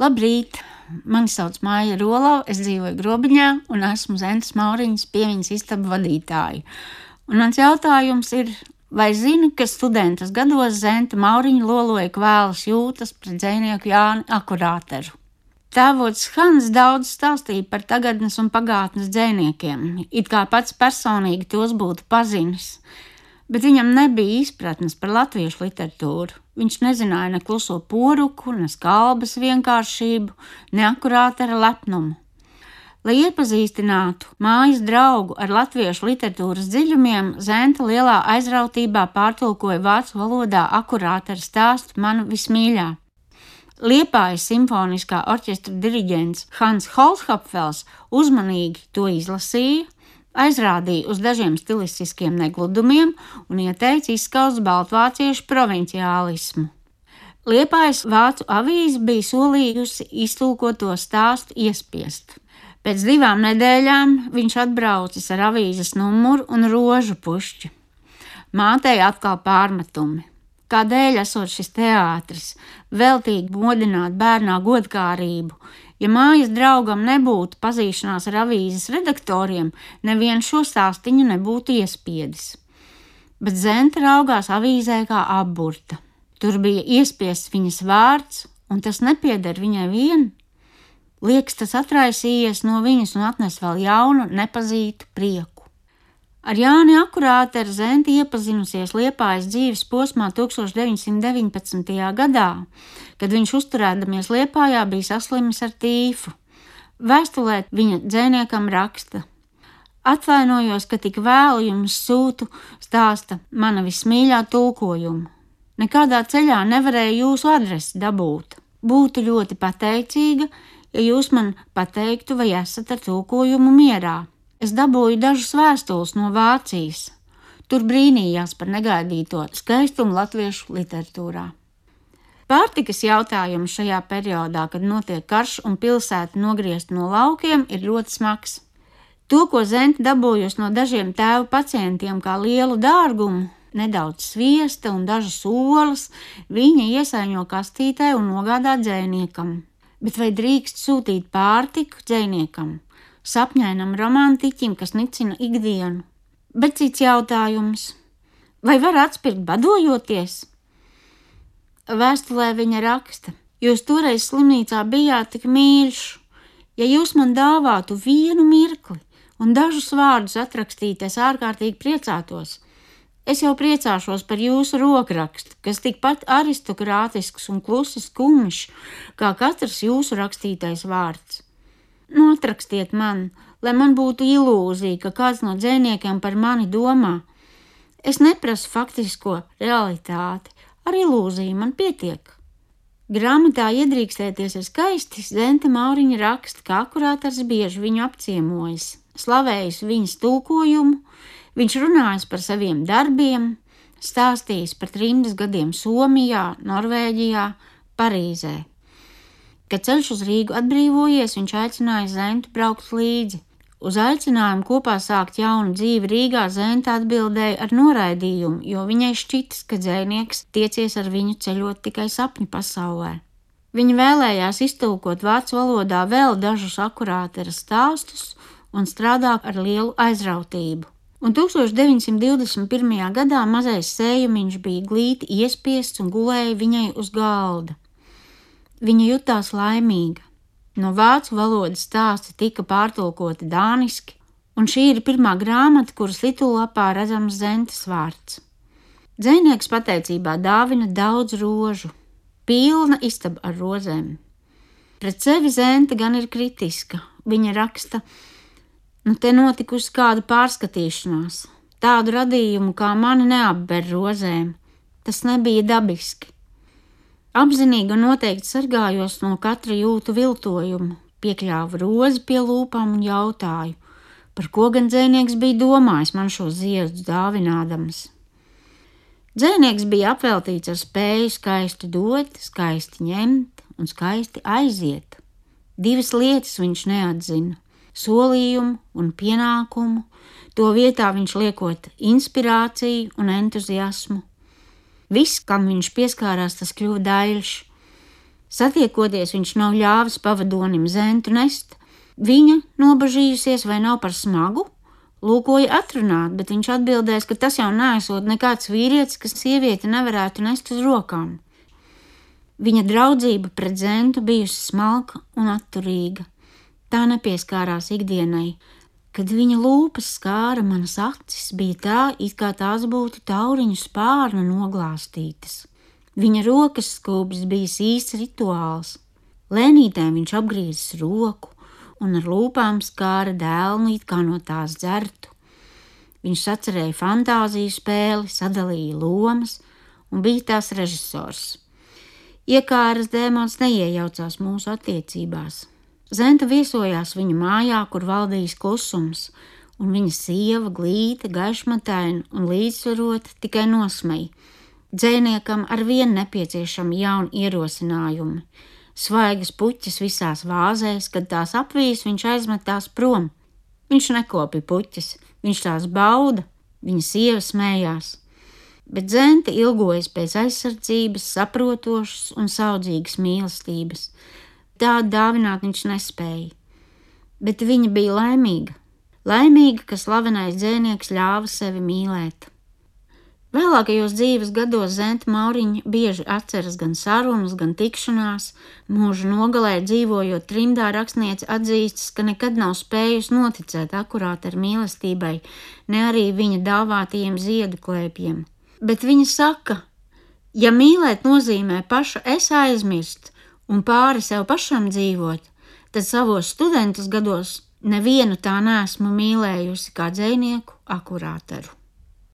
Labrīt! Mani sauc Māja Rolava, es dzīvoju Grobiņā un esmu Zentas Mauriņas pieviņas istabu vadītāja. Un mans jautājums ir, vai zini, ka studentas gados Zenta Mauriņa loloja kvēlas jūtas pret dzēnieku Jāni Akurāteru? Tēvots Hans daudz stāstīja par tagadnes un pagātnes dzēniekiem, it kā pats personīgi tos būtu pazinis bet viņam nebija izpratnes par latviešu literatūru. Viņš nezināja ne kluso poruku, ne skalbas vienkāršību, ne akurātera lepnumu. Lai iepazīstinātu mājas draugu ar latviešu literatūras dziļumiem, Zenta lielā aizrautībā pārtulkoja vācu valodā akurātera stāstu manu vismīļā. Liepājas simfoniskā orķestra diriģents Hans Holzhopfels uzmanīgi to izlasīja, aizrādīja uz dažiem stilistiskiem negludumiem un ieteica izskaust baltvāciešu provinciālismu. Liepājas vācu avīze bija solījusi iztulkot to stāstu iespiest. Pēc divām nedēļām viņš atbraucis ar avīzes numuru un rožu pušķi. Mātei atkal pārmetumi. Kādēļ esot šis teātris, veltīgi modināt bērnā godkārību, Ja mājas draugam nebūtu pazīšanās ar avīzes redaktoriem, neviens šo stāstīņu nebūtu iespiedis. Bet Zenta raugās avīzē kā apburta. Tur bija iespiests viņas vārds, un tas nepieder viņai vien. Liekas, tas atraisījies no viņas un atnes vēl jaunu, nepazītu prieku. Ar Jāni Akurāti ar Zenti iepazinusies Liepājas dzīves posmā 1919. gadā, kad viņš uzturēdamies Liepājā bija saslimis ar tīfu. Vēstulē viņa dzēniekam raksta: Atvainojos, ka tik vēlu jums sūtu stāsta mana vismīļā tulkojumu. Nekādā ceļā nevarēju jūsu adresi dabūt. Būtu ļoti pateicīga, ja jūs man pateiktu, vai esat ar tulkojumu mierā es dabūju dažus vēstules no Vācijas. Tur brīnījās par negaidīto skaistumu latviešu literatūrā. Pārtikas jautājums šajā periodā, kad notiek karš un pilsēta nogriezt no laukiem, ir ļoti smags. To, ko Zenta dabūjusi no dažiem tēvu pacientiem kā lielu dārgumu, nedaudz sviesta un dažas olas, viņa iesaiņo kastītē un nogādā dzēniekam. Bet vai drīkst sūtīt pārtiku dzēniekam? sapņainam romantiķim, kas nicina ikdienu. Bet cits jautājums - vai var atspirkt badojoties? Vēstulē viņa raksta: Jūs toreiz slimnīcā bijāt tik mīļš, ja jūs man dāvātu vienu mirkli un dažus vārdus atrakstīt, es ārkārtīgi priecātos. Es jau priecāšos par jūsu rokrakstu, kas tikpat aristokrātisks un klusi skumjš kā katrs jūsu rakstītais vārds. Notrakstiet man, lai man būtu ilūzija, ka kāds no dzēniekiem par mani domā. Es neprasu faktisko realitāti, ar ilūziju man pietiek. Grāmatā iedrīkstēties ir skaisti, Zenta Mauriņa raksta, ka akurātars bieži viņu apciemojis, slavējis viņas tulkojumu, viņš runājis par saviem darbiem, stāstījis par trimdas gadiem Somijā, Norvēģijā, Parīzē. Kad ceļš uz Rīgu atbrīvojies, viņš aicināja Zentu braukt līdzi. Uz aicinājumu kopā sākt jaunu dzīvi Rīgā Zenta atbildēja ar noraidījumu, jo viņai šķitas, ka dzēnieks tiecies ar viņu ceļot tikai sapņu pasaulē. Viņa vēlējās iztulkot vācu valodā vēl dažus akurātera stāstus un strādā ar lielu aizrautību. Un 1921. gadā mazais sējumiņš bija glīti iespiests un gulēja viņai uz galda. Viņa jutās laimīga. No vācu valodas stāsti tika pārtulkoti dāniski, un šī ir pirmā grāmata, kuras titulapā redzams Zentes vārds. Dzēnieks pateicībā dāvina daudz rožu, pilna istaba ar rozēm. Pret sevi Zente gan ir kritiska. Viņa raksta, nu te notikusi kāda pārskatīšanās. Tādu radījumu kā mani neapber rozēm. Tas nebija dabiski. Apzinīgi un noteikti sargājos no katra jūtu viltojumu, piekļāvu rozi pie lūpām un jautāju, par ko gan dzēnieks bija domājis man šo ziedu dāvinādams. Dzēnieks bija apveltīts ar spēju skaisti dot, skaisti ņemt un skaisti aiziet. Divas lietas viņš neatzina - solījumu un pienākumu, to vietā viņš liekot inspirāciju un entuziasmu Viss, kam viņš pieskārās, tas kļuva daļš. Satiekoties, viņš nav ļāvis pavadonim zentu nest. Viņa, nobažījusies, vai nav par smagu, lūkoja atrunāt, bet viņš atbildēs, ka tas jau nesot nekāds vīrietis, kas sievieti nevarētu nest uz rokām. Viņa draudzība pret zentu bijusi smalka un atturīga. Tā nepieskārās ikdienai. Kad viņa lūpas skāra manas acis, bija tā, it kā tās būtu tauriņu spārnu noglāstītas. Viņa rokas skūpis bija īsts rituāls. Lēnītēm viņš apgriezis roku un ar lūpām skāra dēlnu, it kā no tās dzertu. Viņš sacerēja fantāziju spēli, sadalīja lomas un bija tās režisors. Iekāras dēmons neiejaucās mūsu attiecībās. Zenta viesojās viņa mājā, kur valdījis klusums, un viņa sieva glīta, gaišmataina un līdzsvarota tikai nosmeja Dzēniekam ar vienu nepieciešami jauni ierosinājumi. Svaigas puķis visās vāzēs, kad tās apvīs, viņš aizmet tās prom. Viņš nekopja puķis, viņš tās bauda, viņa sieva smējās. Bet dzēnta ilgojas pēc aizsardzības, saprotošas un saudzīgas mīlestības. Tādu dāvināt viņš nespēja. Bet viņa bija laimīga. Laimīga, ka slavenais dzēnieks ļāva sevi mīlēt. Vēlākajos dzīves gados Zenta Mauriņa bieži atceras gan sarunas, gan tikšanās. Mūža nogalē dzīvojot trimdā, rakstniece atzīstas, ka nekad nav spējusi noticēt akurāt ar mīlestībai, ne arī viņa dāvātajiem ziedu klēpiem. Bet viņa saka, ja mīlēt nozīmē paša es aizmirst un pāri sev pašam dzīvot, tad savos studentus gados nevienu tā nesmu mīlējusi kā dzinieku akurāteru.